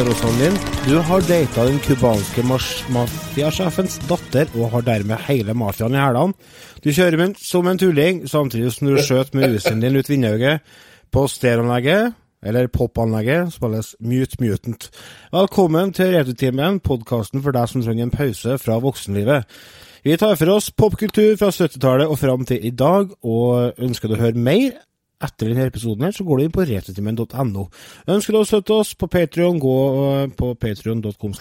Din. Du har data den cubanske mafiasjefens datter og har dermed hele mafiaen i hælene. Du kjører med, som en tulling samtidig som du skjøt med rusen din ut vinduet. På stereoanlegget, eller popanlegget, spilles Mute Mutant. Velkommen til Retutimen, podkasten for deg som trenger en pause fra voksenlivet. Vi tar for oss popkultur fra 70-tallet og fram til i dag, og ønsker du å høre mer etter denne episoden, her, så går du inn på retrotimen.no. Ønsker du å støtte oss på Patrion, gå eh, på patrion.com.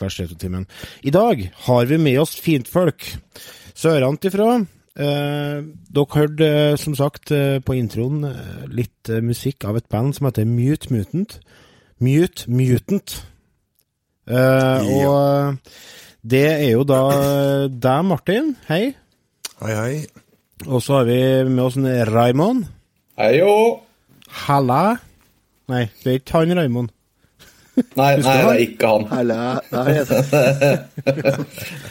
I dag har vi med oss fintfolk. Sørant ifra. Eh, dere hørte eh, som sagt eh, på introen litt musikk av et band som heter Mute Mutant. Mute Mutant. Eh, Og det er jo da deg, Martin. Hei. Hei, hei. Og så har vi med oss en Raymond. Heio! Halla. Nei, det er ikke han Raymond. Nei, nei, det er ikke han. Halla. nei,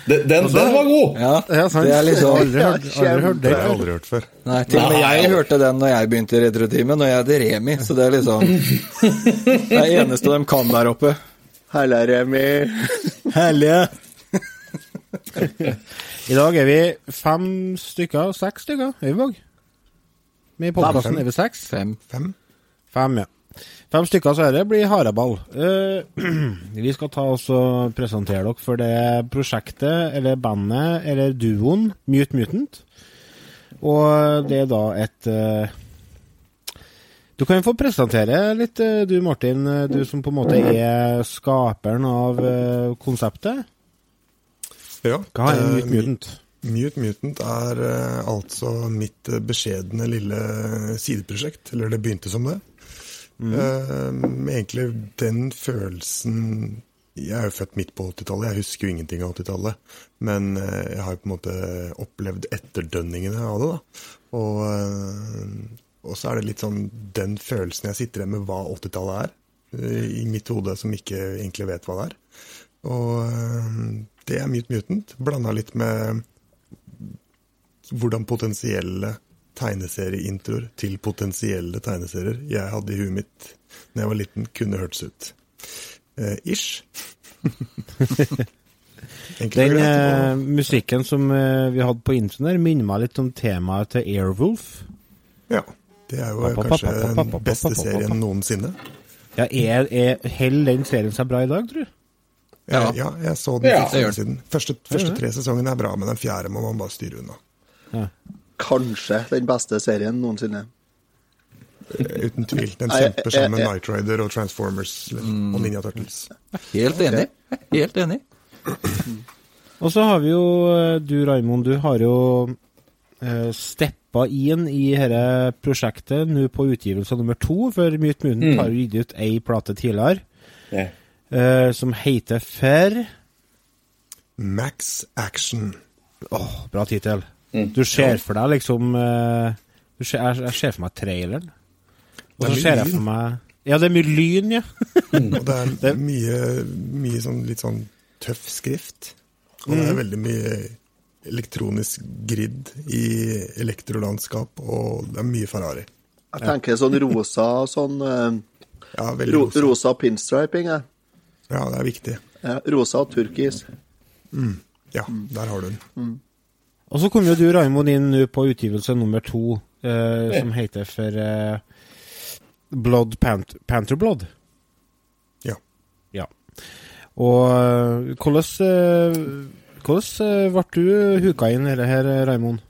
Den, den, den var god! Ja, Ja, sant. det er liksom Aldri hørt, aldri hørt Det det. har jeg aldri hørt før. Nei, til og med jeg hørte den når jeg begynte i Retrotimen, når jeg hadde Remi, så det er liksom Det er eneste de kan der oppe. Halla, Remi. Halla. I dag er vi fem stykker, seks stykker, er vi òg? Med i podkasten er vi seks? Fem. Fem? Fem, ja. Fem stykker, så dette blir haraball. Uh, vi skal ta oss og presentere dere for det prosjektet, eller bandet, eller duoen Mute Mutant. Og det er da et uh, Du kan få presentere litt, eh, du Martin, eh, du som på en måte er skaperen av eh, konseptet. Ja. Hva er eh, Mute Mutant? Mute Mutant er eh, altså mitt eh, beskjedne lille sideprosjekt. Eller det begynte som det. Eh, egentlig den følelsen Jeg er jo født midt på 80-tallet, jeg husker jo ingenting av 80-tallet. Men eh, jeg har jo på en måte opplevd etterdønningene av det, da. Og, eh, og så er det litt sånn den følelsen jeg sitter igjen med hva 80-tallet er. eh, I mitt hode som ikke egentlig vet hva det er. Og eh, det er Mute Mutant, blanda litt med hvordan potensielle tegneserieintroer til potensielle tegneserier jeg hadde i huet mitt da jeg var liten, kunne hørtes ut. Eh, ish. Den eh, musikken som eh, vi hadde på introen der, minner meg litt om temaet til Airwolf. Ja. Det er jo Pappa, kanskje pappa, pappa, pappa, den beste pappa, serien noensinne. Ja, er, er Holder den serien seg bra i dag, tror du? Ja, ja jeg så den for ja, siden. Første, første tre sesongene er bra, men den fjerde må man bare styre unna. Kanskje den beste serien noensinne. Eh, Uten tvil. Den kjemper sammen med jeg- jeg- Night Rider og Transformers mm. og Ninja Turtles. Helt enig. Helt enig. Og så har vi jo eh, du, Raimond, du har jo uh, steppa inn i dette prosjektet nå på utgivelse nummer to, for Mute mm. har jo gitt ut ei plate tidligere yeah. eh, som heter Fair Max Action. Åh, bra tittel. Du ser for deg liksom eh, du ser, jeg, jeg ser for meg traileren. Og så ser jeg for meg Ja, det er mye lyn, ja. Og det er mye, mye sånn litt sånn tøff skrift. Og det er veldig mye elektronisk grid i elektrolandskap, og det er mye Ferrari. Jeg tenker sånn rosa sånn eh, Ja, ro, rosa. Rosa pinstriping, jeg. Ja, det er viktig. Rosa og turkis. Ja, der har du den. Og så kom jo du, Raimond, inn nå på utgivelse nummer to, eh, som heter for eh, Blood Pant Panther Blood. Ja. Ja. Og eh, hvordan eh, Hvordan eh, ble du huka inn i det her, Raimond?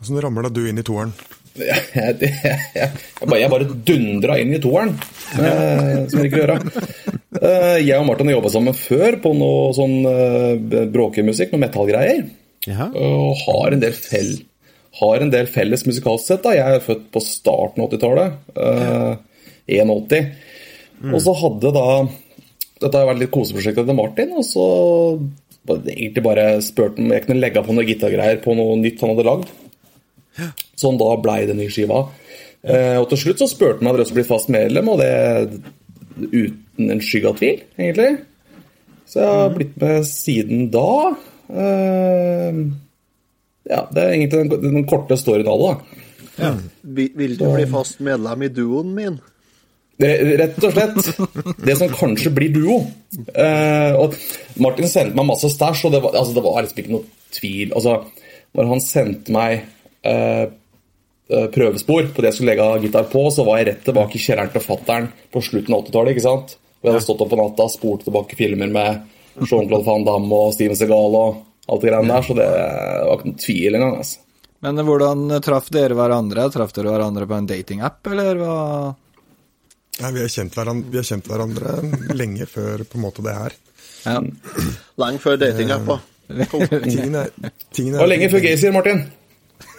Så nå ramla du inn i toeren. Jeg, jeg, jeg, bare, jeg bare dundra inn i toeren, eh, som jeg ikke. Eh, jeg og Martin har jobba sammen før på noe sånn eh, bråkemusikk, noe metallgreier. Og har en del, fell, har en del felles musikalsk sett. da. Jeg er født på starten av 80-tallet. eh, 81. Og så hadde da Dette har vært litt koseprosjektet til Martin. Og så egentlig bare spurte han om jeg kunne legge på noen gitargreier på noe nytt han hadde lagd. Sånn da blei den nye skiva. Eh, og til slutt så spurte han om jeg hadde blitt fast medlem, og det uten en skygge av tvil, egentlig. Så jeg har blitt med siden da. Eh, ja, det er egentlig den, den korte storyen av det. Ja. Vil, vil du bli fast medlem i duoen min? Rett og slett. Det som kanskje blir duo. Eh, og Martin sendte meg masse stæsj, og det var, altså, det var liksom ikke noe tvil. Altså, når han sendte meg eh, eh, prøvespor på det jeg skulle legge gitar på, så var jeg rett tilbake i kjelleren til fattern på slutten av 80-tallet. ikke sant? Og jeg hadde stått opp på natta og spurt tilbake filmer med Jean-Claude Van Damme og Steven Segal og alt det greiene der, så det var ikke noen tvil engang. altså. Men hvordan traff dere hverandre? Traff dere hverandre på en datingapp, eller hva? Nei, vi, har kjent hverandre, vi har kjent hverandre lenge før på en måte det her. Ja. Lenge før datingappa. Tingen er, tingen var lenge før Gaysir, Martin.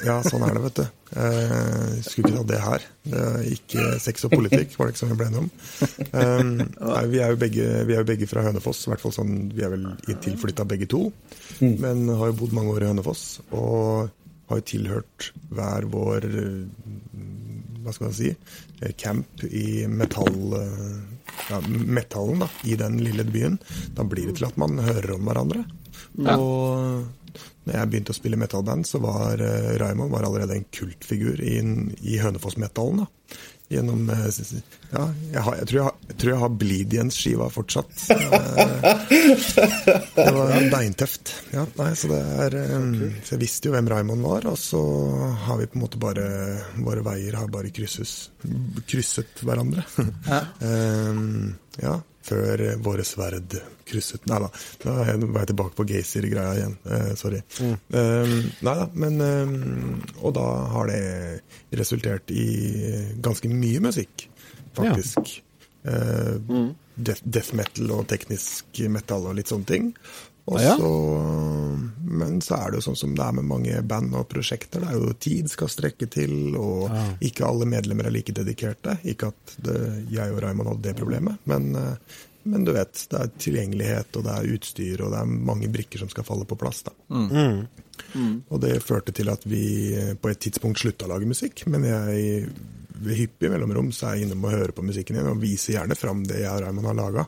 Ja, sånn er det, vet du. Eh, skulle ikke hatt det her. Det ikke sex og politikk, var det ikke sånn vi ble enige om. Um, nei, vi, er jo begge, vi er jo begge fra Hønefoss, i hvert fall sånn, vi er vel tilflytta begge to. Men har jo bodd mange år i Hønefoss, og har jo tilhørt hver vår eh, hva skal man si, eh, camp i metall, ja, metallen da, i den lille byen. Da blir det til at man hører om hverandre. Og når jeg begynte å spille metalband, så var uh, Raymond var allerede en kultfigur i, i Hønefoss-metallen. Gjennom eh, Ja, jeg, har, jeg, tror jeg, har, jeg tror jeg har Bleedians-skiva fortsatt. Eh, det var beintøft. Ja, nei, så det er Så jeg visste jo hvem Raymond var, og så har vi på en måte bare Våre veier har bare krysses, krysset hverandre. Eh, ja, før eh, våre sverd krysset Nei da, nå er jeg- bare tilbake på Gazer-greia igjen. Eh, sorry. Eh, nei da, men eh, Og da har det resultert i ganske mye musikk, faktisk. Eh, death, death metal og teknisk metal og litt sånne ting. Og Ja. så, men så er det jo sånn som det er med mange band og prosjekter. Det er jo tid skal strekke til, og ikke alle medlemmer er like dedikerte. Ikke at det, jeg og Raymond hadde det problemet, men, eh, men du vet, det er tilgjengelighet, og det er utstyr, og det er mange brikker som skal falle på plass. da. Og det førte til at vi eh, på et tidspunkt slutta å lage musikk, men jeg ved hyppig mellomrom så er jeg innom og hører på musikken igjen, og viser gjerne fram det jeg og Raymond har laga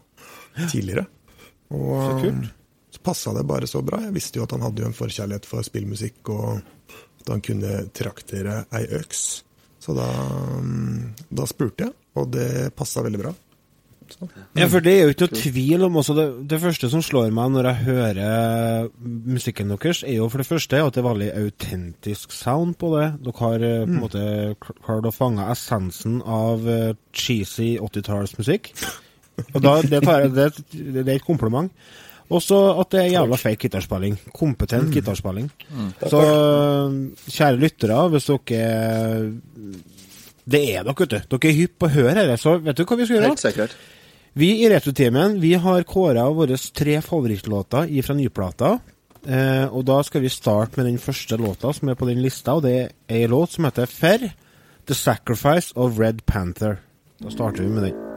tidligere. Og Så kult. Passa det bare så bra. Jeg visste jo at han hadde jo en forkjærlighet for spillmusikk, og at han kunne traktere ei øks. Så da, mm, da spurte jeg, og det passa veldig bra. Så. Ja, for det er jo ikke noe tvil om også det, det første som slår meg når jeg hører musikken deres, er jo for det første at det er veldig autentisk sound på det. Dere har eh, på en måte kl- klart å fange essensen av eh, cheesy 80-tallsmusikk. Og da, det, tar det, det er et kompliment. Også at det er jævla fake gitarspilling. Kompetent gitarspilling. Så kjære lyttere, hvis dere Det er dere, vet du. Dere er hypp på å høre dette, så vet du hva vi skal gjøre? Helt sikkert. Vi i Retrotimen vi har kåra våre tre favorittlåter fra nyplata. Eh, og da skal vi starte med den første låta som er på den lista, og det er ei låt som heter Ferr. The Sacrifice of Red Panther. Da starter vi med den.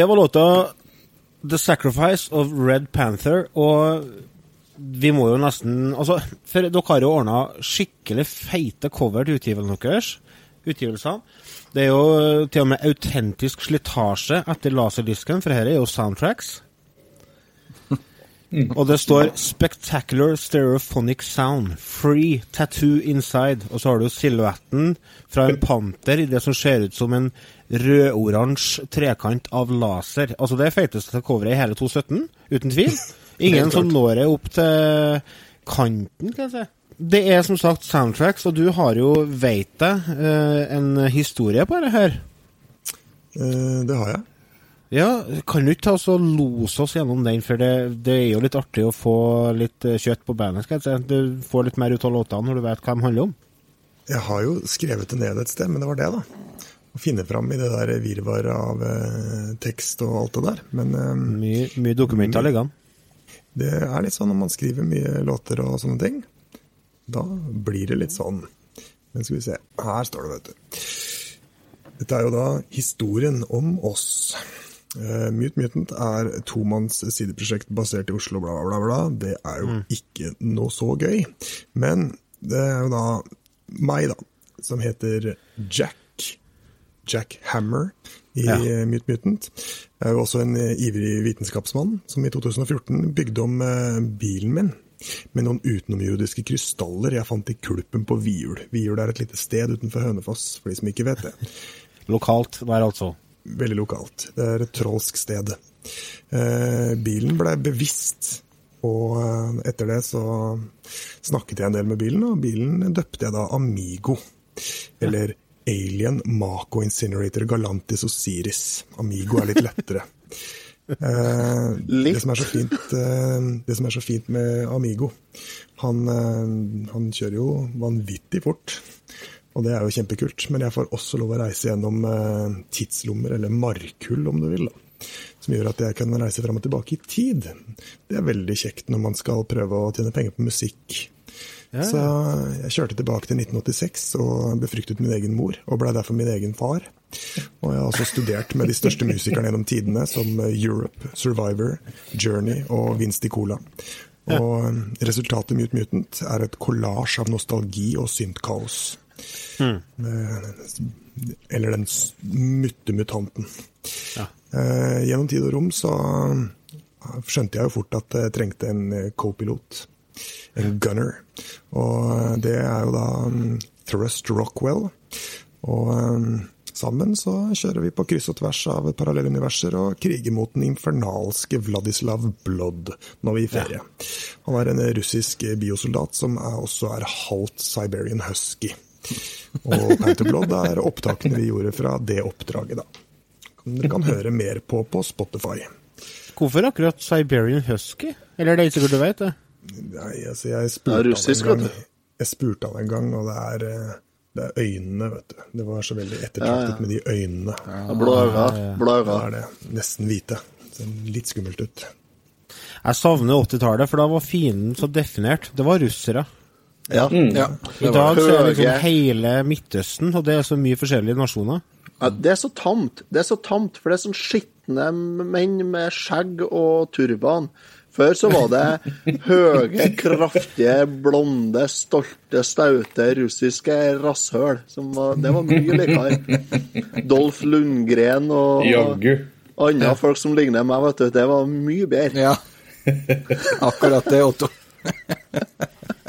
Det var låta The Sacrifice of Red Panther, og vi må jo nesten Altså, for dere har jo ordna skikkelig feite cover til utgivelsene deres. Utgivelsene. Det er jo til og med autentisk slitasje etter laserdisken, for dette er jo soundtracks. Og det står 'Spectacular Stereophonic Sound'. Free tattoo inside. Og så har du silhuetten fra en panter i det som ser ut som en rødoransje trekant av laser. Altså det feiteste coveret i hele 2017, uten tvil. Ingen som når det opp til kanten, kan jeg si. Det er som sagt soundtracks, og du har jo, veit jeg, eh, en historie på det her. Eh, Det har jeg. Ja, kan du ikke ta oss og lose oss gjennom den, for det, det er jo litt artig å få litt eh, kjøtt på bandet, skal jeg si. Du får litt mer ut av låtene når du vet hva de handler om. Jeg har jo skrevet det ned et sted, men det var det, da. Å finne fram i det der virvaret av eh, tekst og alt det der. Men eh, Mye, mye dokumenter liggende. det er litt sånn når man skriver mye låter og sånne ting. Da blir det litt sånn. Men skal vi se. Her står det, vet du. Dette er jo da historien om oss. Uh, Mute Mutant er tomanns sideprosjekt basert i Oslo, bla, bla, bla. Det er jo ikke noe så gøy. Men det er jo da meg, da, som heter Jack. Jack Hammer i Ja. eh, Mute Mutant. Jeg er jo også en eh, ivrig vitenskapsmann som i 2014 bygde om eh, bilen min med noen utenomjordiske krystaller jeg fant i kulpen på Viul. Viul er et lite sted utenfor Hønefoss, for de som ikke vet det. Lokalt der, altså. Veldig lokalt. Det er et trolsk sted. Eh, bilen ble bevisst, og eh, etter det så snakket jeg en del med bilen, og bilen døpte jeg da Amigo. Eller Alien Mako Incinerator Galantis Osiris. Amigo er litt lettere. Eh, Litt. det, som er så fint, eh, det som er så fint med Amigo, han, eh, han kjører jo vanvittig fort. Og det er jo kjempekult. Men jeg får også lov å reise gjennom eh, tidslommer, eller markhull om du vil. da. Som gjør at jeg kan reise fram og tilbake i tid. Det er veldig kjekt når man skal prøve å tjene penger på musikk. Så jeg kjørte tilbake til 1986 og befruktet min egen mor, og blei derfor min egen far. Og jeg har også studert med de største musikerne gjennom tidene, som eh, Europe, Survivor, Journey og Vince Di Cola. Og eh, resultatet Mute Mutant er et kollasj av nostalgi og syntkaos. Eh, Eller den myttemutanten. Ja. Eh, gjennom tid og rom så eh, skjønte jeg jo fort at jeg trengte en co-pilot. En gunner. Og det er jo da mm, Thrust Rockwell. Og sammen så kjører vi på kryss og tvers av parallelle universer og kriger mot den infernalske Vladislav Blood når vi er i ferie. Han er en russisk biosoldat som er, også er halvt Siberian Husky. Og Panther Blood er opptakene vi gjorde fra det oppdraget, da. Dere kan høre mer på på Spotify. Hvorfor akkurat Siberian Husky? Eller det er ikke sikkert du vet det? Nei, altså jeg Det spurte er russisk, han en vet gang. Jeg spurte han en gang, og det er, eh, det er øynene, vet du. Det var så veldig ettertraktet Ja, ja. med de øynene. Blå øyne. Blå Da er det nesten hvite. Ser litt skummelt ut. Jeg savner 80-tallet, for da var fienden så definert. Det var russere. Ja. Ja, I dag så er det liksom hele Midtøsten, og det er så mye forskjellige nasjoner. Ja, det er så tamt. Det er så tamt, for det er sånn skitne menn med skjegg og turban. Før så var det høye, kraftige, blonde, stolte, staute russiske rasshøl. Som var, det var mye likere. Dolf Lundgren og, og andre folk som ligner meg, vet du. Det var mye bedre. Ja. Akkurat det, Otto.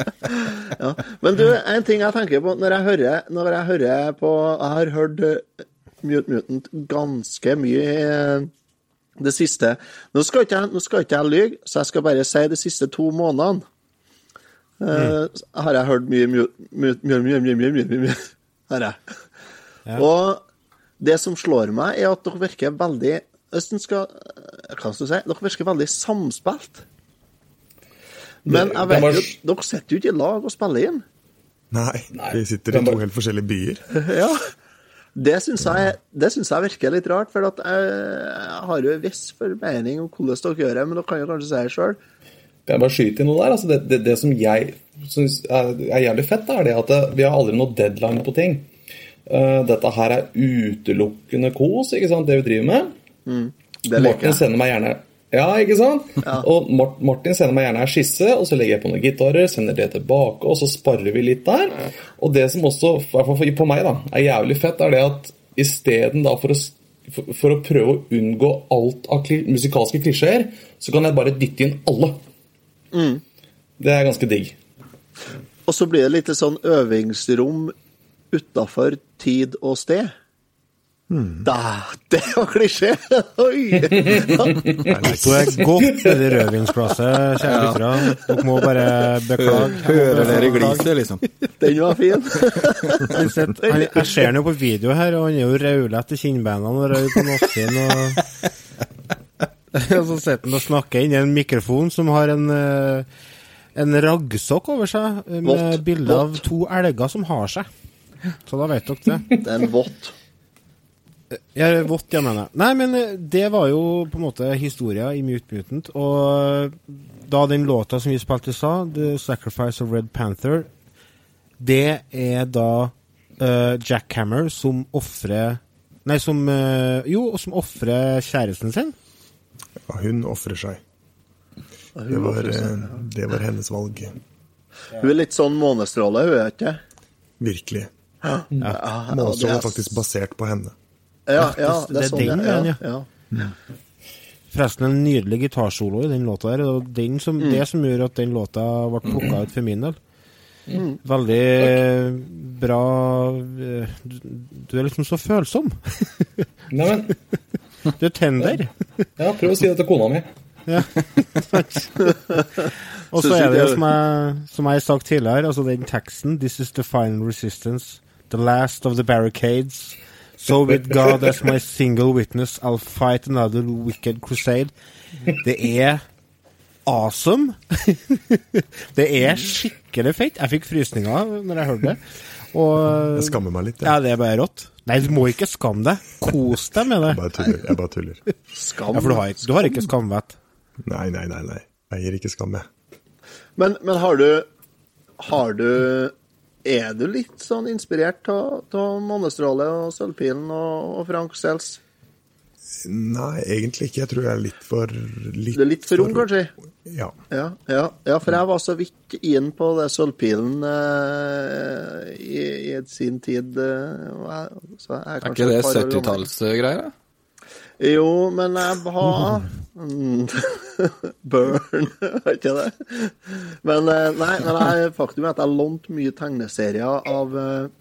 ja. Men du, en ting jeg tenker på når jeg hører, når jeg hører på Jeg har hørt eh, Mute Mutant ganske mye i det siste. Nå skal ikke jeg, skal ikke jeg lyge, så jeg skal bare si de siste to månedene. Mm. Har jeg hørt mye mye, Har jeg. Ja. Og det som slår meg, er at dere virker veldig Østen skal Hva skal du si? Dere virker veldig samspilt. Men jeg vet var- jo, dere sitter jo ikke i lag og spiller inn. Nei, vi sitter i to helt forskjellige byer. Ja. Det syns jeg, jeg virker litt rart, for at jeg, jeg har jo en viss formening om hvordan dere gjør det, men dere kan jo kanskje si det sjøl. Kan jeg bare skyte inn noe der? Altså det, det, det som jeg syns er, er jævlig fett, er det at det, vi har aldri noe deadline på ting. Uh, dette her er utelukkende kos, ikke sant, det vi driver med. Det liker Martin jeg. sender meg gjerne Ja, ikke sant? Og Martin sender meg gjerne en skisse, og så legger jeg på noen gitarer, sender det tilbake, og så sparer vi litt der. Og det som også, i hvert fall på meg, da, er jævlig fett, er det at isteden for for, for å prøve å unngå alt av kli, musikalske klisjeer, så kan jeg bare dytte inn alle. Det er ganske digg. Og så blir det litt sånn øvingsrom utafor tid og sted. Da, det var klisjé! Oi! Du er godt i det rødvinsglasset, kjære lyttere. Dere må bare beklage. Hører dere gliset, liksom? Den var fin. Han Jeg ser han jo på video her, og han er jo raulett i kinnbeina og rød på nakken. Og... og så sitter han og snakker inn i en mikrofon som har en, eh, en raggsokk over seg, eh, med Vått, bilde av to elger som har seg. Så da vet dere det. Det er en vått. Ja, vått, jeg mener. Nei, men eh, det var jo på en måte historia i Mute Mutant. Og da den låta som vi spilte i stad, 'The Sacrifice of Red Panther', det er da uh, Jack Hammer som ofrer Nei, som uh, Jo, som ofrer kjæresten sin. Ja, hun ofrer seg. Det var, eh, det var hennes valg. Hun er litt sånn månestråle, hun er ikke det? Virkelig. Ja, er- er faktisk basert på henne. Ja, ja, det det er er sånn den det er. veien, Ja, ja. Forresten en nydelig gitarsolo i den låta her. Og den som, det som gjør at den låta ble plukka ut for min del. Veldig bra eh, du, du er liksom så følsom. Neimen Du er tender. ja, prøv å si det til kona mi. Ja. Og så er det jo som jeg, som jeg har sagt tidligere, altså den teksten This is the final resistance, the last of the barricades. So with God as my single witness, I'll fight another wicked crusade. Det er awesome. det er skikkelig fett. Jeg fikk frysninger når jeg hørte det. Og Jeg skammer meg litt. ja, ja, det er bare rått. Nei, du må ikke skamme deg. Kos deg med det. bare tuller. Jeg bare tuller. Skam. Ja, for du har, ikke- du har ikke skamvett. Nei, nei, nei. nei. Jeg gir ikke skam, jeg. Men, men har du Har du Er du litt sånn inspirert av Månestråle og Sølvpilen og, og Frank Sels? Nei, egentlig ikke. Jeg tror jeg er litt for litt Du er litt for ung, kanskje? Ja. Ja, ja, ja, for jeg var så vidt inn på det Sølvpilen eh, i, i sin tid. Eh, jeg, så jeg Er kanskje ikke det et par år gammel. 70-tallsgreier? Jo, men jeg har mm, Burn, var ikke det? Men eh, nei, men jeg, faktum er at jeg lånte mye tegneserier av uh,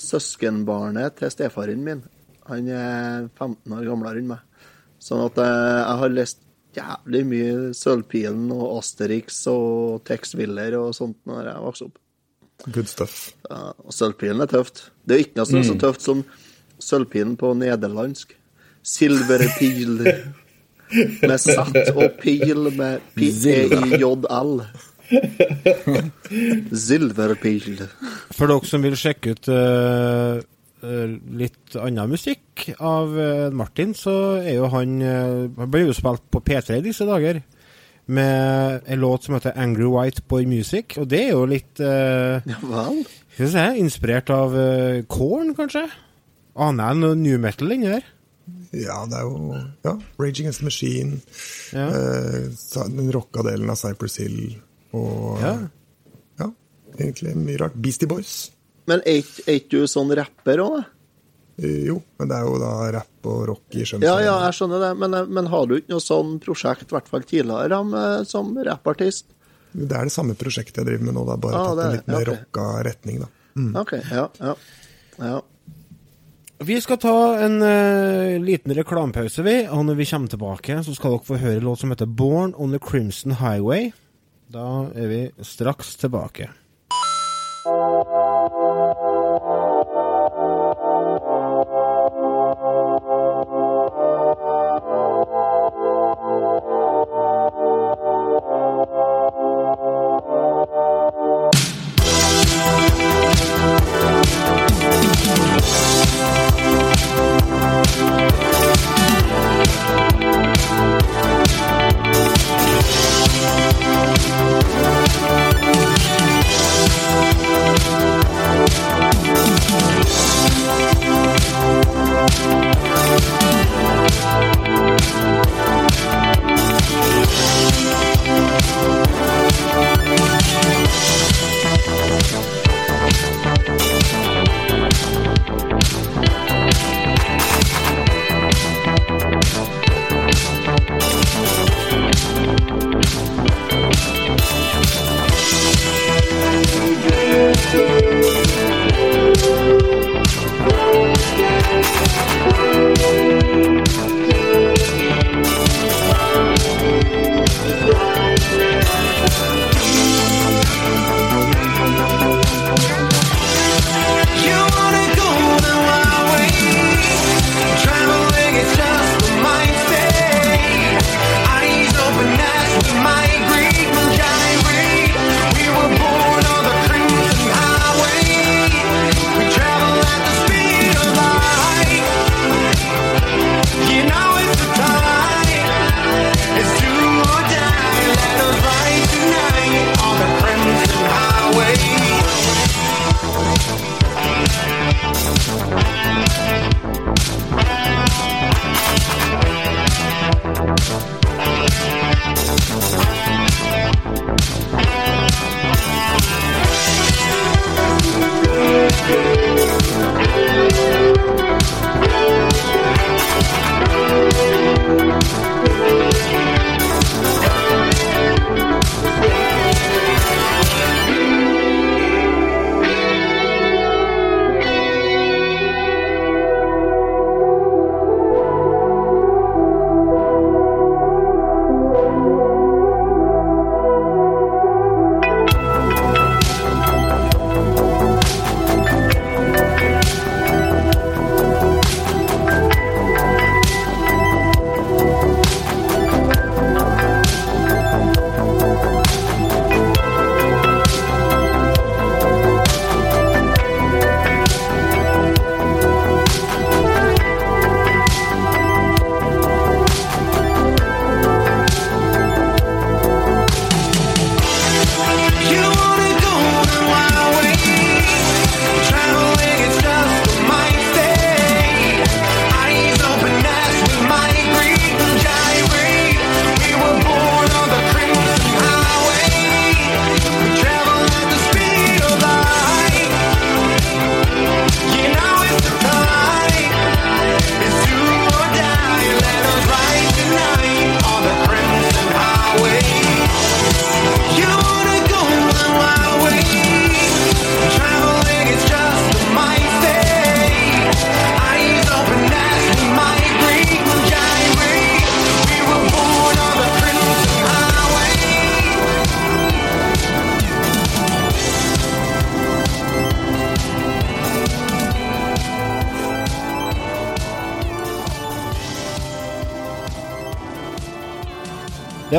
søskenbarnet til stefaren min. Han er 15 år gamlere enn meg. Sånn at uh, jeg har lest jævlig mye Sølvpilen og Asterix og Tex Willer og sånt når jeg vokste opp. Good stuff. Ja, og Sølvpilen er tøft. Det er ikke noe som er så tøft som Sølvpilen på nederlandsk. Silverpil med satt og pil med P-E-I-J-L. Silverpil. For dere som vil sjekke ut eh, litt annen musikk av eh, Martin, så er jo han Han blir jo spilt på P3 i disse dager. Med en låt som heter 'Angry White Boy Music'. Og det er jo litt uh, Ja vel? Skal vi se, inspirert av uh, Korn, kanskje? Aner jeg noe new metal inni her? Ja, det er jo ja, Rage Against the Machine. Ja. Eh, den rocka delen av Cypress Hill og Ja. ja, egentlig mye rart. Beastie Boys. Men er ikke- du sånn rapper òg, da? Eh, jo, men det er jo da rapp og rock i skjønnhet. Ja, ja, jeg skjønner det, men, eh, men har du ikke noe sånn prosjekt, i hvert fall tidligere, med, som rappartist? Det er det samme prosjektet jeg driver med nå, er bare Ah, tatt det en litt mer okay. rocka retning, da. OK, ja, ja. ja. Vi skal ta en uh, liten reklamepause, vi. Og når vi kommer tilbake, så skal dere få høre låt som heter 'Born on the Crimson Highway'. Da er vi straks tilbake.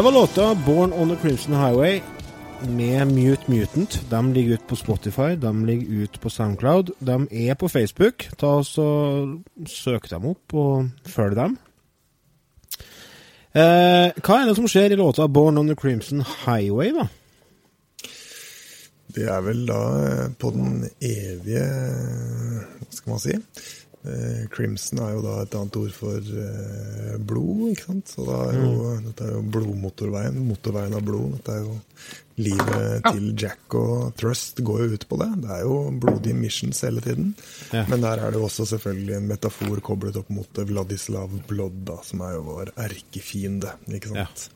Var låta 'Born on the Crimson Highway' med Mute Mutant. De ligger ute på Spotify, de ligger ute på Soundcloud. De er på Facebook. Ta og Søk dem opp og følg dem. Eh, hva er det som skjer i låta 'Born on the Crimson Highway', da? Det er vel da eh, på den evige Hva skal man si? Eh, Crimson er jo da et annet ord for eh, blod, ikke sant? Så da er jo, dette er jo blodmotorveien. Motorveien av blod. Dette er jo Livet til Jack og Trust går jo ut på det. Det er jo blodige missions hele tiden. Ja. Men der er det jo også selvfølgelig en metafor koblet opp mot Vladislav Blodda, som er jo vår erkefiende. ikke sant?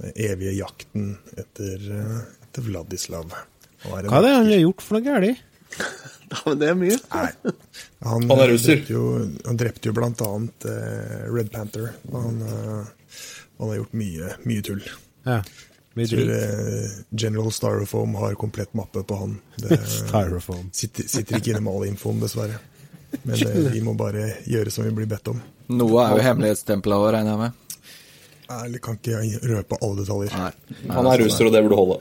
Den evige jakten etter, eh, etter Vladislav. Hva er det han har gjort for noe galt? Ja, men det er mye. Nei. Han, Han er russer. drepte jo, han drepte jo blant annet uh, Red Panther. Han, uh, han har gjort mye, mye tull. Ja. Mye Jeg tror eh, General Styrofoam har komplett mappe på han. Det Styrofoam. sitter, sitter ikke inne med all infoen, dessverre. Men vi må bare gjøre som vi blir bedt om. Noe er jo hemmelighetsstempla òg, regner jeg med. Jeg kan ikke røpe alle detaljer. Nei. Han er russer, og det burde holde.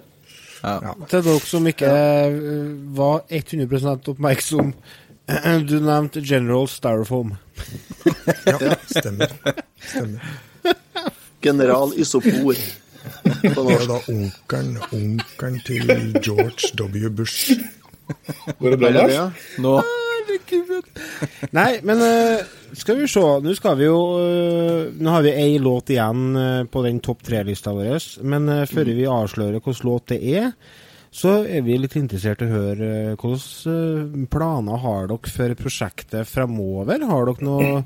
Ja. Til dere som ikke eh, var 100% oppmerksom, du nevnte General Styrofoam. Ja, stemmer. stemmer. General Isopor. Det er norsk. da onkelen, onkelen til George W. Bush. Går det bra, Lars? Nå Nei, men eh, skal vi se. Nå skal vi jo eh, Nå har vi ei låt igjen eh, på den topp tre-lista vår. Men før vi avslører hvilken låt det er, så er vi litt interessert i å høre hvilke planer har dere for prosjektet framover? Har dere noe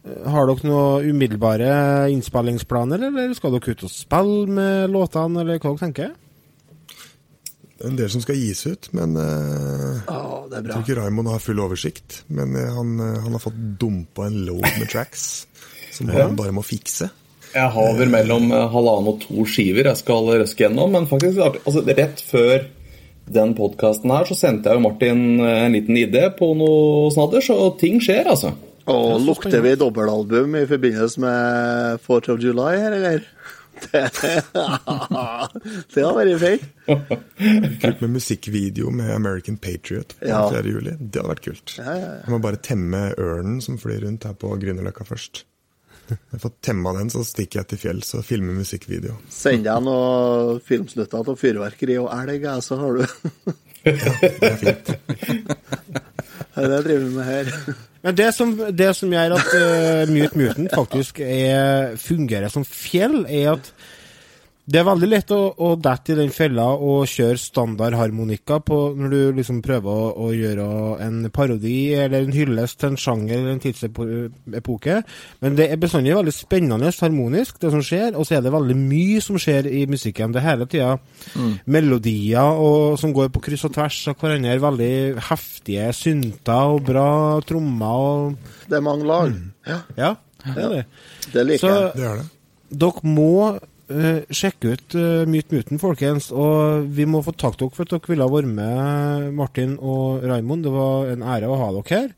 har dere noen umiddelbare innspillingsplaner, eller skal dere ut og spille med låtene, eller hva dere tenker? Det er en del som skal gis ut, men uh, oh, det er Jeg tror ikke Raymond har full oversikt, men uh, han, eh, han har fått dumpa en load med tracks som han bare må fikse. Jeg har vel mellom eh, halvannen og to skiver jeg skal røske gjennom. Men faktisk, altså, rett før den podkasten her, så sendte jeg jo Martin eh, en liten idé på noe snadder, så ting skjer, altså. Og lukter vi dobbelalbum i forbindelse med 4th of July her, eller? Det, det har vært fint. Kult med musikkvideo med American Patriot på Ja. 4. juli. Det hadde vært kult. Ja, ja. Jeg må bare temme ørnen som flyr rundt her på Grünerløkka først. Jeg får temma den, så stikker jeg til fjells og filmer musikkvideo. Send deg noen filmsnutter av fyrverkeri og elg, så har du ja, Det er fint. Det er det jeg driver med her. Men det som, det som gjør at uh, Mute Mutant faktisk er, fungerer som fjell, er at det er veldig lett å, å dette i den fella og kjøre standardharmonika på når du liksom prøver å, å gjøre en parodi eller en hyllest til en sjanger eller en tidsepoke. Men det er bestandig veldig spennende harmonisk, det som skjer, og så er det veldig mye som skjer i musikken. Det er hele tida melodier og, som går på kryss og tvers av hverandre. Veldig heftige synter og bra trommer og Det er mange lag. Ja, Ja, det er det. det liker Så jeg. Det er det. dere må eh, sjekke ut uh, Myt Muten, folkens. Og vi må få takke dere for at dere ville være med, Martin og Raimond. Det var en ære å ha dere her.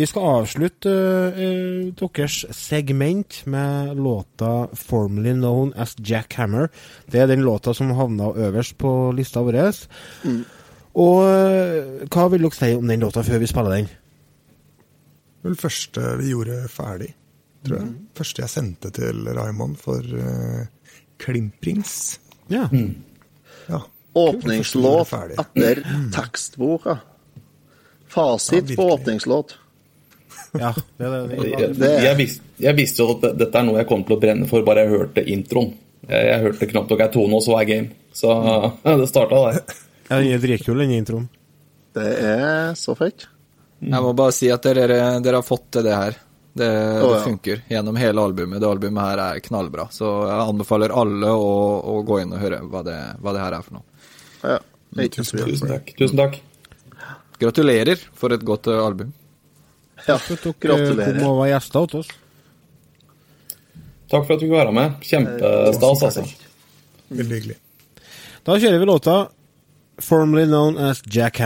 Vi skal avslutte uh, deres segment med låta 'Formerly Known as Jack Hammer'. Det er den låta som havna øverst på lista vår. Og eh, hva vil dere si om den låta før vi spiller den? Det første vi gjorde ferdig, tror jeg. Første jeg sendte til Raymond for uh, klimprings. Ja. Ja. Åpningslåt etter tekstboka. Fasit Ja, på åpningslåt. ja det, det, Jeg, Det- jeg, visste, jeg visste jo at dette er noe jeg kom til å brenne for bare jeg hørte introen. Jeg, jeg hørte knapt nok ei tone, og så er game. Så det starta der. Ja, den er dritkul, den introen. Det er så fett. Jeg må bare si at dere, dere har fått til det her. Det, oh, ja. det, funker gjennom hele albumet. Det albumet her er knallbra. Så jeg anbefaler alle å, å gå inn og høre hva det, hva det her er for noe. Ja, Tusen. Tusen takk. Tusen takk. Gratulerer for et godt eh, album. Ja, gratulerer. kom og var gjester hos oss. Takk for at du fikk være med. Kjempestas, altså. Veldig hyggelig. Da kjører vi låta 'Formerly Known as Jack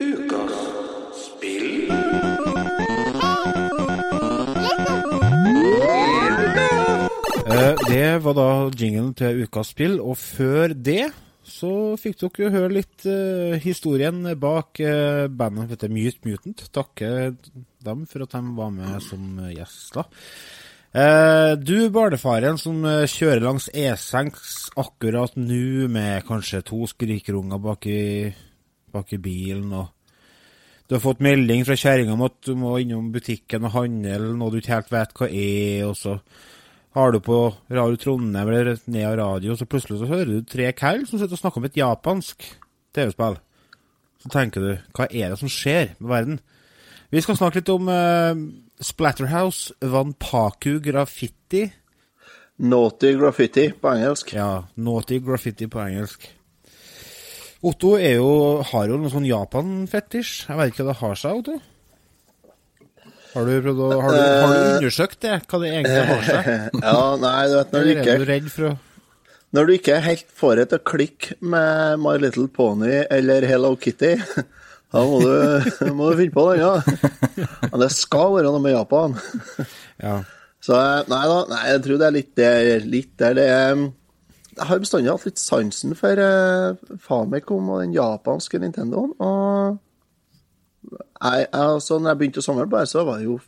Eh, Det var da jinglen til ukas spill, og før det så fikk dere høre litt uh, historien bak uh, bandet som heter Mute Mutant. Takke dem for at de var med som gjester. Uh, du, barnefaren som kjører langs E6 akkurat nå med kanskje to skrikerunger bak i, bak i bilen, og du har fått melding fra kjerringa om at du må innom butikken og handle noe du ikke helt vet hva er, og så har du på Radio Trondheim eller Nea Radio, så plutselig så hører du tre kall som sitter og snakker om et japansk TV-spill. Så tenker du, hva er det som skjer med verden? Vi skal snakke litt om uh, Splatterhouse, Vanpaku Graffiti. Naughty graffiti på engelsk. Ja, Naughty Graffiti på engelsk. Otto er jo, har jo noe sånn Japan-fetisj. Jeg vet ikke hva det har seg, Otto? Har du, prøvd å, har, du, har du undersøkt det, hva det egentlig har seg? Ja, nei, du vet når du ikke er du redd for å når du ikke helt får det til å klikke med My Little Pony eller Hello Kitty, da må du, må du finne på det, ja. Men det skal være noe med Japan. Ja. Så eh, nei da, nei, jeg tror det er litt der, litt der det er Jeg har bestandig hatt litt sansen for uh, Famicom og den japanske Nintendoen. Og jeg, altså, når jeg begynte å samle på det, så var det jo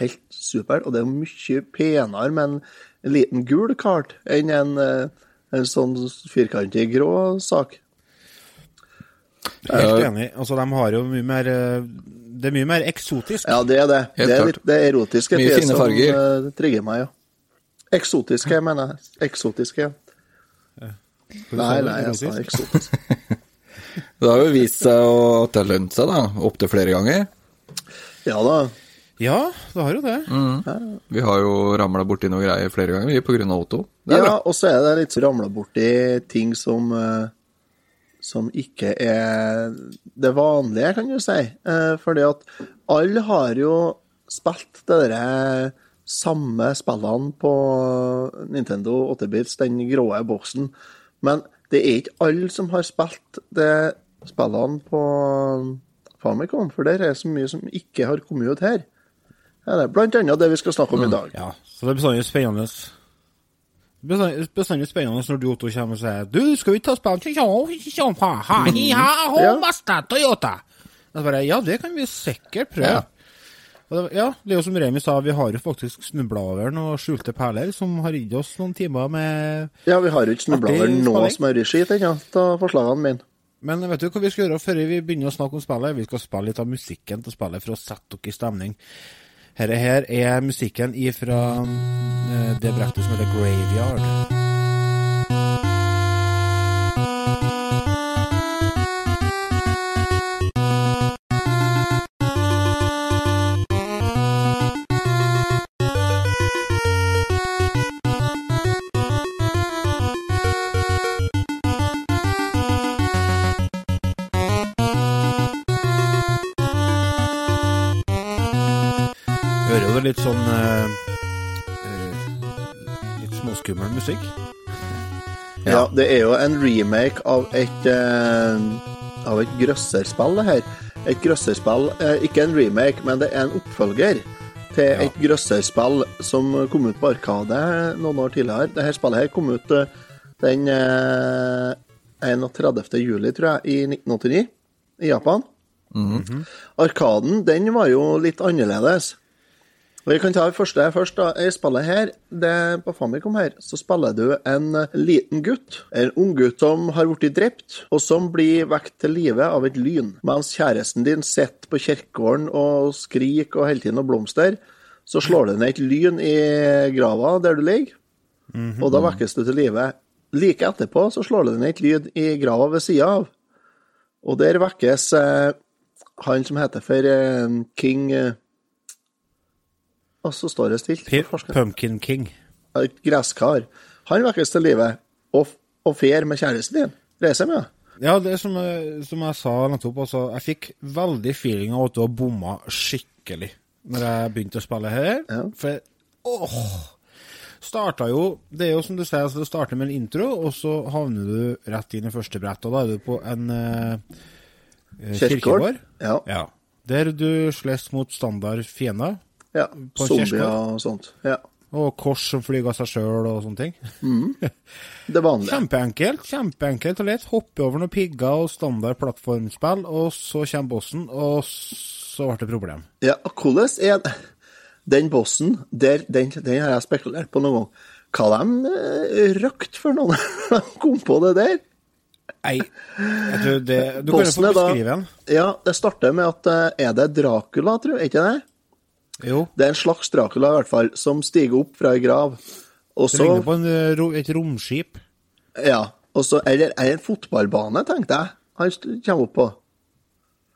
helt supert. Og det er jo mye penere med en, en liten gul kart enn en, eh, en sånn firkantig grå sak. Jeg er helt enig. Altså, de har jo mye mer eh, Det er mye mer eksotisk. Ja, det er det. Helt det er litt det erotiske Mye fine farger. som eh, trigger meg, ja. Eksotiske, mener jeg. Eksotiske, ja. Nei, nei, jeg sa eksotisk. Det har jo vist seg å- at det har lønt seg, da. Opptil flere ganger. Ja da. Ja, det har jo det. Vi har jo ramla borti noe greier flere ganger, vi, av Otto. Det er Ja, bra. og så er det litt ramla borti ting som eh, som ikke er det vanlige, kan du si. Eh, fordi at alle har jo spilt det derre samme spillene på Nintendo 8-bits, den grå boksen. Men det er ikke alle som har spilt det spillene på Famicom, for der er så mye som ikke har kommet ut her. Ja, det er blant annet det vi skal snakke om i dag. Ja, så det er bestandig spennende. Bestandig, spennende når du Otto kommer og sier Du, skal vi ta spill Ja. Ja. Ja, det kan vi sikkert prøve. Ja. Ja, det er jo som Remi sa, vi har jo faktisk snubla over noen skjulte perler som har gitt oss noen timer med Ja, vi har jo ikke snubla over noe smørskitt ennå av forslagene mine. Men vet du hva vi skal gjøre før vi begynner å snakke om spillet? Vi skal spille litt av musikken til spillet for å sette dere i stemning. Dette her er musikken ifra eh, det brettet som heter Graveyard. Litt sånn eh, eh, Litt småskummel musikk. Ja. det er jo en remake av et eh, Av et grøsserspill, det her. Et grøsserspill Ikke en remake, men det er en oppfølger til et grøsserspill som kom ut på Arkade noen år tidligere. Dette spillet her kom ut den eh, 31. juli, tror jeg, i 1989 i Japan. Arkaden, den var jo litt annerledes. Vi kan ta det første først. da. I spillet her, det på Famicom her, så spiller du en liten gutt. En ung gutt som har blitt drept, og som blir vekt til live av et lyn. Mens kjæresten din sitter på kirkegården og skriker og hele tiden og blomster, så slår det ned et lyn i grava der du ligger, og da vekkes du til live. Like etterpå så slår det ned et lyd i grava ved sida av, og der vekkes eh, han som heter for eh, King eh, Og så står det stilt. Pumpkin King. Et gresskar. Han vekkes til live og, og fer med kjæresten din. Reiser med. Ja, det er som, jeg- som jeg sa nettopp, altså, jeg fikk veldig feeling av at du har bomma skikkelig når jeg begynte å spille her. Ja. For åh, starta jo Det er jo som du sier, altså, det starter med en intro, og så havner du rett inn i første brett, og da er du på en eh, eh, kirkegård. Ja. Ja. Der du slåss mot standard fiender, ja. Zombier og sånt. Ja. og kors som flyr av seg sjøl og sånne ting. Det vanlige. Kjempeenkelt. Kjempeenkelt og lett. Hoppe over noen pigger og standard plattformspill, og så kommer bossen, og så ble det problem. Ja, hvordan er den bossen der, den, den har jeg spekulert på noen gang. Hva de røkt for noen de kom på det der? Nei, jeg tror det Du kan jo få beskrive den. Ja, det starter med at eh, Er det Dracula, tror jeg, ikke det? Jo. Det er en slags Dracula, i hvert fall, som stiger opp fra ei grav. Og Det så ligner på en, eh, et romskip. Ja. Og så Eller er det en fotballbane, tenkte jeg. Han kommer opp på.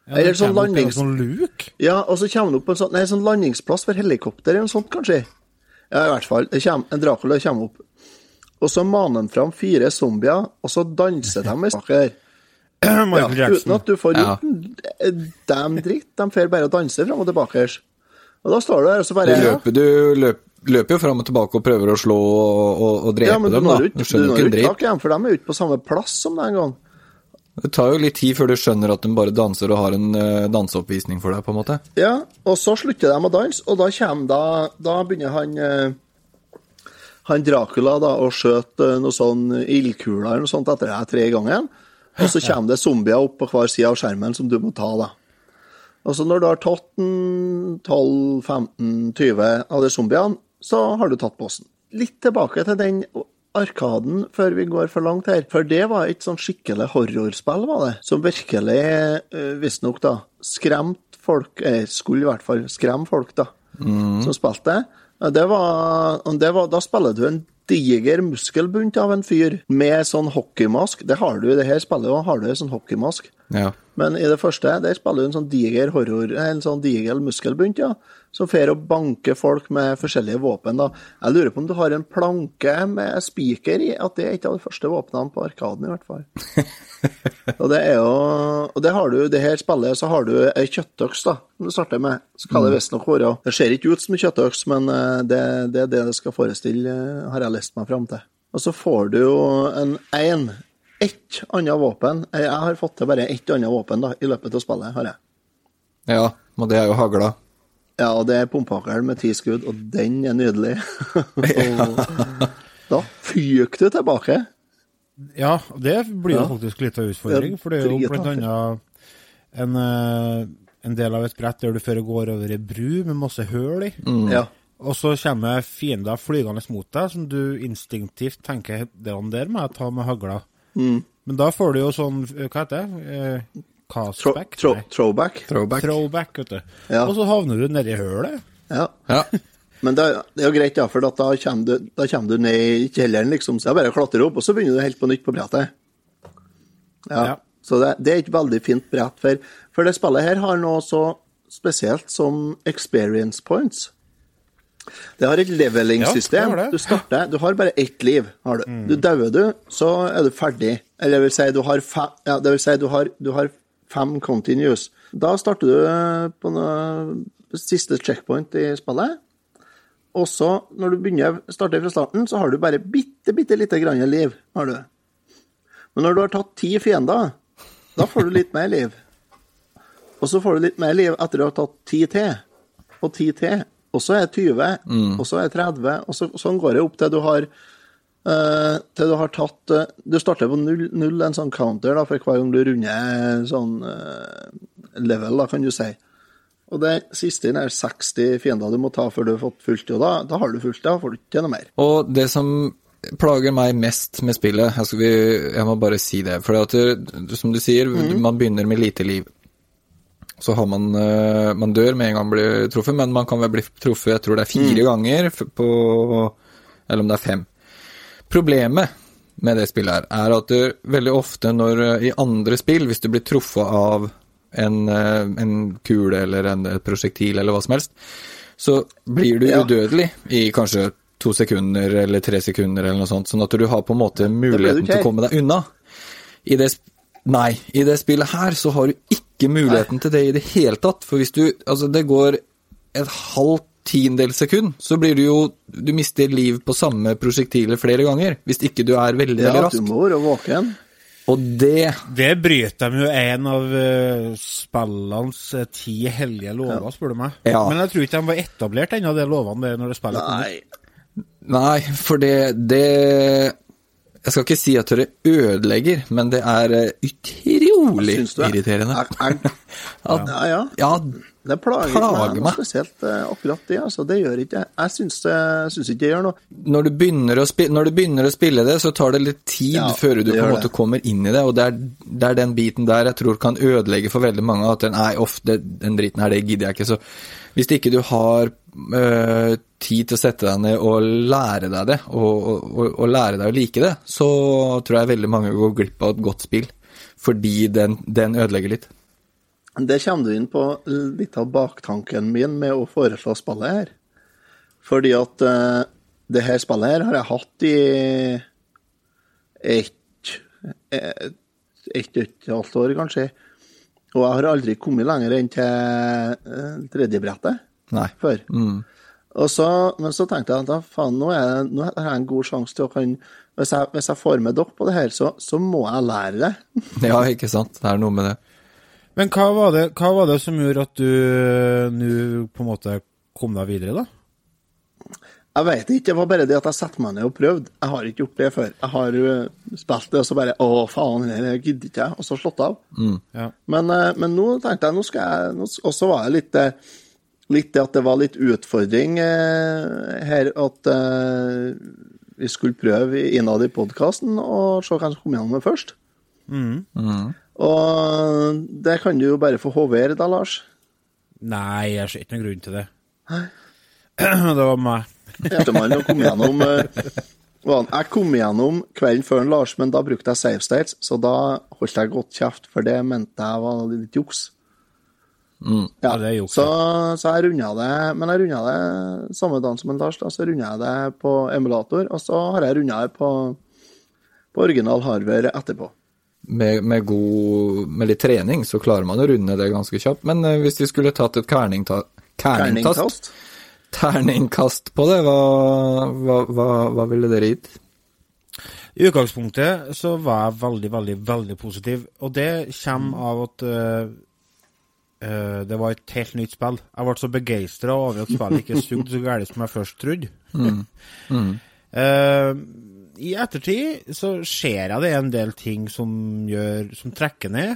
Ja, Eller sånn landings- sånn luk. Ja, og så kommer han opp på en sånn, nei, sånn landingsplass for helikopter eller noe sånt, kanskje. Ja, i hvert fall. Det kommer, en Dracula kommer opp. Og så maner han fram fire zombier, og så danser de i saker. Ja, uten at du får gjort ja. dem dritt. De får bare danse fram og tilbake. Og da står du der, og så Du bare løper, du løp, løper jo fram og tilbake og prøver å slå og, og, og drepe Ja, men du dem, da. når Du ikke, du skjønner når ikke en dritt. tak igjen, for de er jo ikke på samme plass som den gangen. Det tar jo litt tid før du skjønner at de bare danser og har en eh, danseoppvisning for deg, på en måte. Ja, og så slutter de å danse, og da kommer da Da begynner han eh, Han Dracula da og skjøte eh, noe sånn ildkuler eller noe sånt etter deg tre ganger. Og så kommer det zombier opp på hver side av skjermen som du må ta, da. Og så når du har tatt en 12-15-20 av de zombiene, så har du tatt bossen. Litt tilbake til den Arkaden før vi går for langt her. For det var et sånn skikkelig horrorspill, var det. Som virkelig, uh, visstnok, da, skremt folk eh, Skulle i hvert fall skremme folk, da, som spilte. Det var, det var Da spiller du en diger muskelbunt av en fyr med sånn hockeymask. Det har du i det her spillet òg, har du en sånn hockeymask. Ja. Men i det første, der spiller du en sånn diger horror, en sånn diger muskelbunt, ja, som fer og banker folk med forskjellige våpen, da. Jeg lurer på om du har en planke med spiker i, at det er et av de første våpnene på Arkaden, i hvert fall. og det er jo Og det har du, det her spillet, så har du ei kjøttøks, da, som du starter med. Så kan det visstnok være Det ser ikke ut som en kjøttøks, men eh, det, det er det det skal forestille, eh, har jeg lest meg fram til. Og så får du jo en én ett annet våpen. Jeg har fått til bare ett annet våpen da, i løpet av spillet, har jeg. ja, og det er jo hagla. Ja, og det er pumpehagl med ti skudd, og den er nydelig. da fyker du tilbake. Ja, det blir jo Ja. faktisk litt av utfordring, for det er jo annet en, eh, en del av et brett der du fører går over ei bru med masse høl i. Ja. Og så kommer fiender flygende mot deg, som du instinktivt tenker det han der må jeg ta med hagla. Mm. Men da får du jo sånn, eh, hva heter det, eh, Tro, tro, throwback. Throwback. Throwback, vet du. Ja. Og så havner du nedi hølet. Ja. Ja. Men det, er- det er jo greit, ja, for at da kommer du, da kommer du ned i kjelleren, liksom, så det er bare å klatre opp, og så begynner du helt på nytt på brettet. Ja. Ja. Så det, det er et veldig fint brett, for, for det spillet her har noe så spesielt som experience points. Det har et leveling-system. Ja, du starter, du har bare ett liv. Har du. du dauer du, så er du ferdig. Eller det vil si, du har fa, ja, det vil si, du har, du har fem continues. Da starter du på noe, siste checkpoint i spillet. Og så, når du begynner starter fra starten, så har du bare bitte, bitte lite grann liv. har du. Men når du har tatt ti fiender, da får du litt mer liv. Og så får du litt mer liv etter å ha tatt ti til, og ti til. Og så er jeg 20, og så er jeg 30, og så, sånn går det opp til du har eh, til du har tatt eh, Du starter på null, null en sånn counter da, for hver gang du runder sånn eh, level, da, kan du si. Og det siste er 60 fiender du må ta før du har fått fullt. Og da, da har du fullt, da får du ikke noe mer. Og det som plager meg mest med spillet, jeg, skal vi, jeg må bare si det, for som du sier, man begynner med lite liv. Så har man, eh, man dør med en gang man blir truffet, men man kan vel bli truffet, jeg tror det er fire ganger på, eller om det er fem. Problemet med det spillet her, er at du veldig ofte når eh, i andre spill, hvis du blir truffet av en, eh, en kule eller en, et prosjektil eller hva som helst, så blir du Ja. udødelig i kanskje to sekunder eller tre sekunder eller noe sånt, sånn at du har på en måte muligheten til å komme deg unna. I det, nei, i det spillet her så har du ikke muligheten til det i det hele tatt, for hvis du, altså det går et halvt tiendedels sekund, så blir du jo, du mister liv på samme prosjektilet flere ganger, hvis ikke du er veldig, Ja, veldig du rask. må være våken. Og det, Det bryter de jo en av uh, spillenes eh, ti hellige lover, spør du meg. Ja. Men jeg tror ikke de var etablert ennå, de lovene der, når det spillet kom. Nei. nei, for det, det, jeg skal ikke si at det ødelegger, men det er eh, utrolig du irriterende. Jeg, jeg, At, ja, ja. ja, Det plager, Plager meg, meg. spesielt eh, akkurat det. altså. Det gjør ikke jeg. Jeg syns, det, syns ikke det gjør noe. når du, spille, når du begynner å spille det, så tar det litt tid Ja, før du på en måte det. kommer inn i det, og det er, det er den biten der jeg tror kan ødelegge for veldig mange, at den, nei, ofte, den driten her, det gidder jeg ikke. Så hvis ikke du har øh, tid til å sette deg ned og lære deg det, og, og, og lære deg å like det, så tror jeg veldig mange går glipp av et godt spill, fordi den, den ødelegger litt. Det kommer du inn på litt av baktanken min med å foreslå spillet her. Fordi at uh, det her spillet her har jeg hatt i ett et, et, og et halvt år, kanskje. Og jeg har aldri kommet lenger enn til eh, tredjebrettet Nei. før. Mm. Og så, men så tenkte jeg at da, faen, nå, er, nå har jeg en god sjanse til å kan Hvis jeg, hvis jeg får med dere på det her, så, så må jeg lære det. Ja, ikke sant. Det er noe med det. Men hva var, det, hva var det som gjorde at du eh, nå på en måte kom deg videre, da? Jeg vet ikke, det var bare det at jeg satte meg ned og prøvde. Jeg har ikke gjort det før. Jeg har uh, spilt det, og så bare Å, faen, det gidder ikke jeg. Og så slått av. Ja. Men, eh, men nå tenkte jeg, nå skal jeg Og så var jeg litt, eh, litt det at det var litt utfordring eh, her at eh, vi skulle prøve innad i podkasten og se hvem som kom gjennom det først. Og det kan du jo bare få hovere da, Lars. Nei, jeg ser ikke noen grunn til det. Det var meg. Man har gjennom eh, Jeg kom igjennom kvelden før Lars, men da brukte jeg save states, så da holdt jeg godt kjeft, for det mente jeg var litt juks. Ja, det er juks, Så, så jeg runda det, men jeg runda det samme dagen som en Lars, da, så runda jeg det på emulator, og så har jeg runda det på, på original hardware etterpå. Med, med, god, med litt trening så klarer man å runde det ganske kjapt. Men eh, hvis vi skulle tatt et kerningta, kerningkast, Terningkast. på det, hva, hva, hva, hva ville dere gitt? I utgangspunktet så var jeg veldig, veldig, veldig positiv, og det kommer av at uh, uh, det var et helt nytt spill. Jeg ble så begeistra over at spillet ikke sugde så gærent som jeg først trodde. Eh, I ettertid så ser jeg det er en del ting som gjør som trekker ned.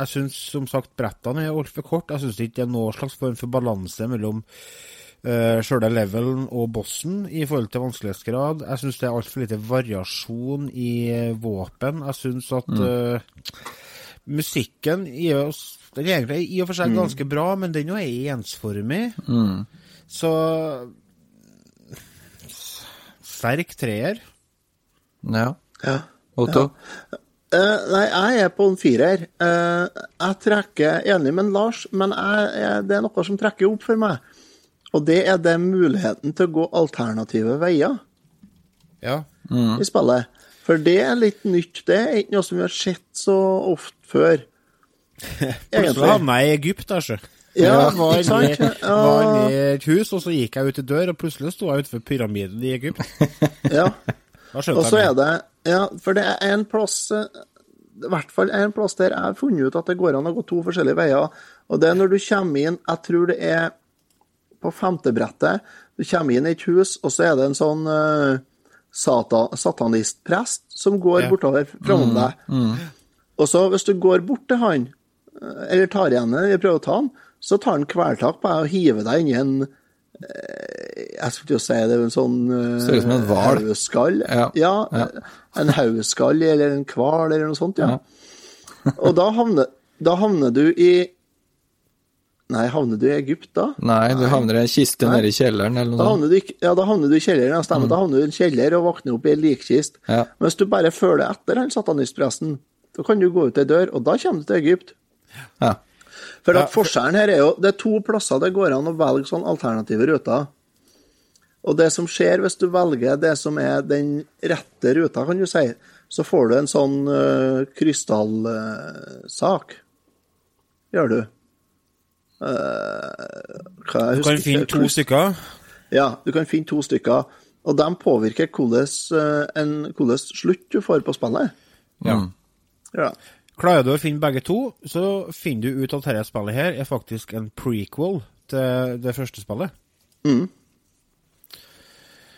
Jeg syns som sagt brettene er altfor korte. Jeg syns ikke det er noe slags form for balanse mellom uh, sjøle levelen og bossen i forhold til vanskelighetsgrad. Jeg syns det er altfor lite variasjon i eh, våpen. Jeg syns at uh, musikken gir oss Den er egentlig i og for seg ganske bra, men den er ensformig. Så Sterk treer. Ja. Ja. Otto? Eh, nei, jeg er på en firer. Uh, jeg trekker enig med Lars, men jeg, jeg, det er noe som trekker opp for meg. Og det er det muligheten til å gå alternative veier Ja. i spillet. For det er litt nytt. Det er ikke noe som vi har sett så ofte før. Plutselig havna jeg i Egypt, altså. Ja, jeg var inne i et hus, og så gikk jeg ut i dør, og plutselig sto jeg utenfor pyramiden i Egypt. Ja. Da Og så er det Ja, for det er en plass eh, I hvert fall en plass der jeg har funnet ut at det går an å gå to forskjellige veier. Og det er når du kommer inn Jeg tror det er på femte brettet. Du kommer inn i et hus, og så er det en sånn uh, sata, satanistprest som går Ja. bortover framom deg. Og så hvis du går bort til han, eh, eller tar igjen prøver å ta han, så tar han kvelertak på deg og hiver deg inn i en eh, Jeg skulle til å si det er en sånn eh, Ser ut som en hval. Hauskall. Ja. Ja, en hauskall eller en hval eller noe sånt, ja. Og da havner, da havner du i Nei, havner du i Egypt da? Nei, du havner i en kiste nede i kjelleren eller Da noe sånt. du, ja, da havner du i kjelleren, ja, stemmer. Da havner du i en kjeller og våkner opp i en likkist. Ja. Men hvis du bare følger etter han satanistpresten, da kan du gå ut ei dør, og da kommer du til Egypt. Ja. For at forskjellen her er jo Det er to plasser det går an å velge sånn alternative ruter. Og det som skjer hvis du velger det som er den rette ruta, kan du si, så får du en sånn uh, krystallsak. Gjør du. Uh, hva, Du kan finne to stykker. Ja, du kan finne to stykker. Og de påvirker hvordan, eh, slutt du får på spillet. Ja. Ja. Klarer du å finne begge to, så finner du ut at dette spillet her er faktisk en prequel til det første spillet.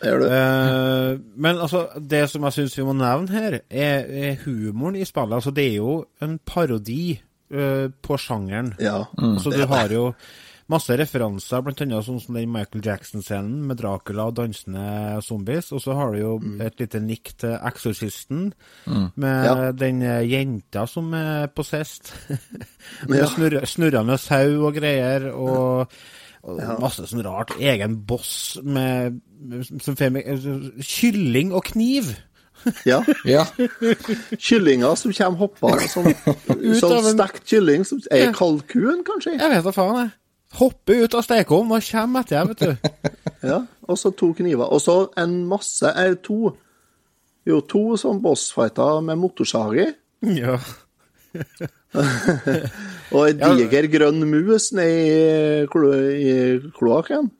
Det gjør du. Uh, men altså, det som jeg syns vi må nevne her, er, er humoren i spillet. Altså, det er jo en parodi uh, på sjangeren. Ja. Så du har jo masse referanser, annet sånn som den Michael Jackson-scenen med Dracula og dansende zombies. Og så har du jo et lite nikk til Exorcisten, med Ja. den eh, jenta som er possessed. med Ja. snurrende sau og greier, og, og masse sånn rart. Egen boss med, som kylling og kniv. ja. ja. Kyllinger som kommer hoppende, sånn, sånn en- stekt kylling som Er kalkun, kanskje? Jeg vet da faen, jeg. Hopper ut av stekeovnen og kommer etter vet du. Ja. Og så to kniver. Og så en masse er To Jo, to sånn bossfighter med motorsag i. ja. Og en diger grønn mus nedi klo, i kloakken.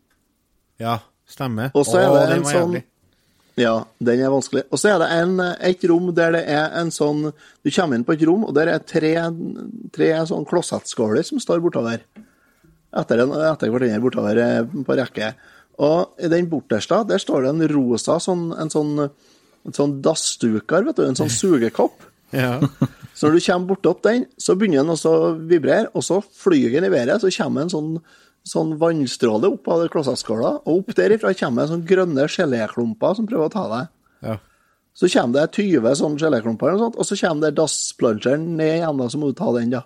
Ja, stemmer. Og så er Å, det en sånn jævlig. Ja, den er vanskelig. Og så er det en, et rom der det er en sånn Du kommer inn på et rom, og der er tre, tre sånn klosettskåler som står bortover. Etter, en, etter hverandre bortover eh, på rekke. Og i den borterste, der står det en rosa sånn, en sånn, en sånn dassduker, vet du. En sånn sugekopp. Ja. Så når du kommer bortopp den, så begynner den å vibrere, og så flyr den i været, så kommer en sånn, sånn vannstråle opp av klosettskåla, og opp derifra kommer det sånn grønne geléklumper som prøver å ta deg. ja. Så kommer det 20 sånne geléklumper, og, sånt, og så kommer det dassplungeren ned igjen, da, så må du ta den, da.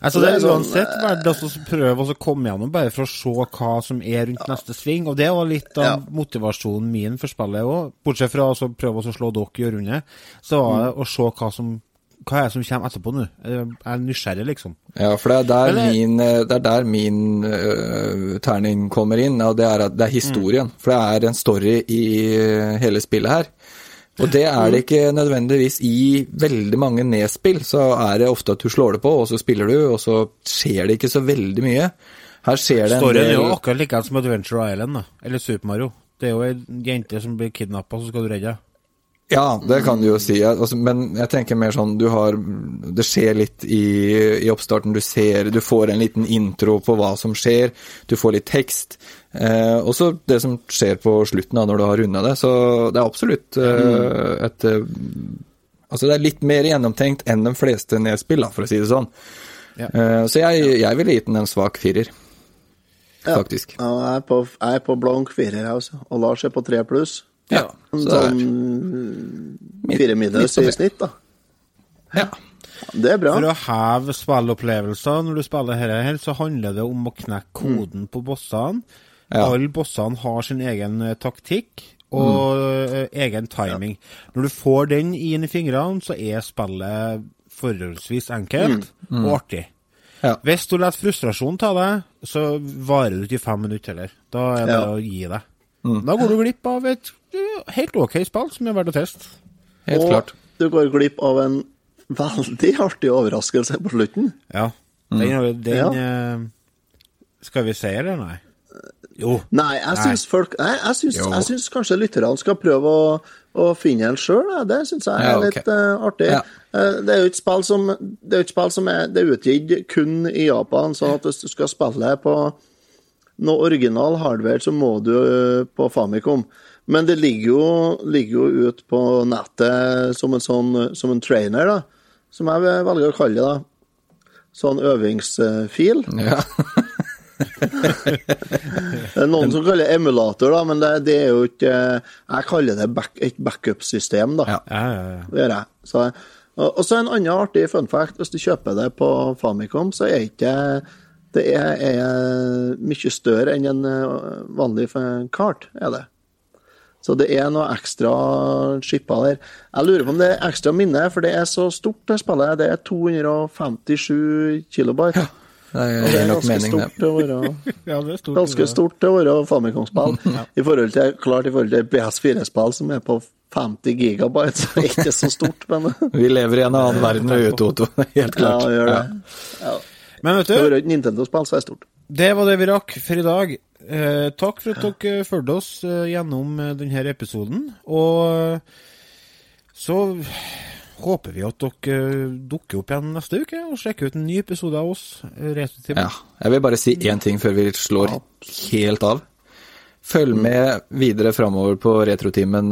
Altså, Det er sånn, uansett verdt å prøve å komme gjennom, bare for å se hva som er rundt neste sving. Og det var litt av Ja. motivasjonen min for spillet òg. Bortsett fra å så prøve å slå dere i runde, så var det å se hva som hva er det som kommer etterpå nå. Jeg er nysgjerrig, liksom. Ja, for det er der Men det- min, eh, det er der min uh, terning kommer inn, og det er, det er historien. For det er en story i hele spillet her. Og det er det ikke nødvendigvis i veldig mange nedspill, så er det ofte at du slår det på, og så spiller du, og så skjer det ikke så veldig mye. Her skjer det en Storyen er jo akkurat likeens som Adventure Island, da. Eller Super Mario. Det er jo ei jente som blir kidnappa, så skal du redde henne. Ja, det kan du jo si. Altså, men jeg tenker mer sånn du har Det skjer litt i, i oppstarten. Du ser Du får en liten intro på hva som skjer. Du får litt tekst. Eh, og så det som skjer på slutten, da, når du har runda det. Så det er absolutt eh, et eh, Altså, det er litt mer gjennomtenkt enn de fleste nedspill, da, for å si det sånn. Ja. Eh, så jeg, jeg ville gitt den en svak firer, faktisk. Ja, jeg er på, jeg er på blank firer, jeg også. Og Lars er på tre pluss. Ja, så er Sånn fire middels i snitt, da. Ja. Det er bra. For å heve spillopplevelser når du spiller dette her, så handler det om å knekke koden på bossene. Ja. Alle bossene har sin egen eh, taktikk og mm. egen timing. Når du får den inn i fingrene, så er spillet forholdsvis enkelt og artig. Ja. Hvis du lar frustrasjonen ta deg, så varer det ikke i fem minutter heller. Da er det bare Ja. å gi deg. Da går du glipp av et eh, helt ok spill som er verdt å teste. Helt og klart. du går glipp av en veldig artig overraskelse på slutten. Ja. Den, den Ja. eh, Skal vi si det, nei? Jo. Nei, jeg syns folk Nei, jeg syns, jeg syns kanskje lytterne skal prøve å, å finne en sjøl. Det syns jeg er Ja, okay. litt uh, artig. Ja. Det er jo et spill som Det er et spill som er, det er utgitt kun i Japan, sånn at hvis du skal spille på noe original hardware, så må du på Famicom. Men det ligger jo, ligger jo ut på nettet som en sånn som en trainer, da. Som jeg velger å kalle det. da. Sånn øvingsfil. Ja. Det er noen som kaller det emulator, da, men det, det er jo ikke Jeg kaller det back, et backup-system, da. Ja. Ja, ja, ja. Det gjør jeg. Så, og og så en annen artig fun fact. Hvis du kjøper det på Famicom, så er ikke det er, er mye større enn en eh, vanlig kart, er det. Så det er noe ekstra skippa der. Jeg lurer på om det er ekstra minne, for det er så stort, det spillet. Det er 257 kilobyte. Det Og det er ganske mening, stort til å være ja det er stort. Ganske stort til å være Famicom-spill. I forhold til, klart i forhold til PS4-spill som er på 50 gigabyte, så er det ikke så stort, men Vi lever i en annen verden med Toto, helt klart. ja, vi gjør det. Men vet Det var et Nintendo-spill, så er det stort. det var det vi rakk for i dag. Eh, takk for at dere fulgte oss eh, gjennom eh, denne episoden. Og eh, så håper vi at dere dukker opp igjen neste uke og sjekker ut en ny episode av oss. Ja. Jeg vil bare si én ting før vi slår helt av. Følg med videre framover på Retrotimen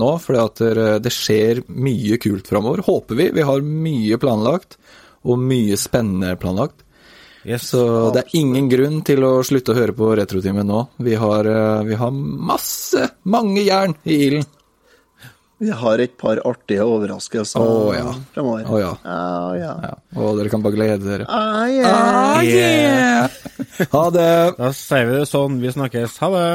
nå, for det skjer mye kult framover. Håper vi. Vi har mye planlagt, og mye spennende planlagt. Yes. Så det er ingen grunn til å slutte å høre på Retrotimen nå. Vi har, eh, vi har masse, mange jern i ilden. Vi har et par artige overraskelser oh, ja. fremover. Å, ja. Oh, ja. Ja, og dere kan bare glede dere. Ah, yeah. Ah, yeah! Ha det! Da sier vi det sånn. Vi snakkes. Ha det.